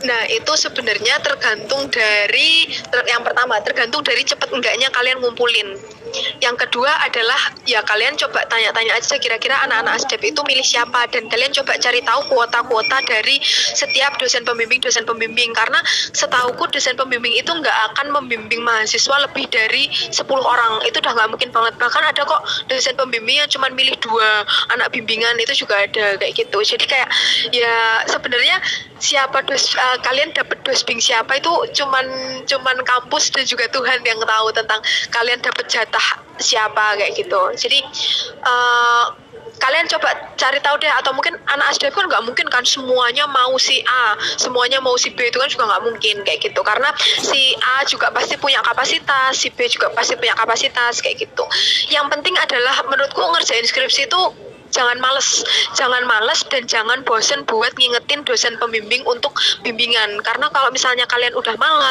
Nah, itu sebenarnya tergantung dari ter- yang pertama tergantung dari cepet enggaknya kalian ngumpulin. Yang kedua adalah ya kalian coba tanya-tanya aja kira-kira anak-anak ASDEP itu milih siapa dan kalian coba cari tahu kuota-kuota dari setiap dosen pembimbing dosen pembimbing. Karena setauku dosen pembimbing itu nggak akan membimbing mahasiswa lebih dari 10 orang. Itu udah nggak mungkin banget. Bahkan ada kok dosen pembimbing yang cuma milih dua anak bimbingan itu juga ada kayak gitu. Jadi kayak ya sebenarnya siapa dos uh, kalian dapat dosbing siapa itu cuman cuman kampus dan juga Tuhan yang tahu tentang kalian dapat jatah siapa kayak gitu. Jadi uh, kalian coba cari tahu deh atau mungkin anak SDF kan nggak mungkin kan semuanya mau si A semuanya mau si B itu kan juga nggak mungkin kayak gitu. Karena si A juga pasti punya kapasitas si B juga pasti punya kapasitas kayak gitu. Yang penting adalah menurutku ngerjain skripsi itu jangan males. Jangan males dan jangan bosen buat ngingetin dosen pembimbing untuk bimbingan. Karena kalau misalnya kalian udah malas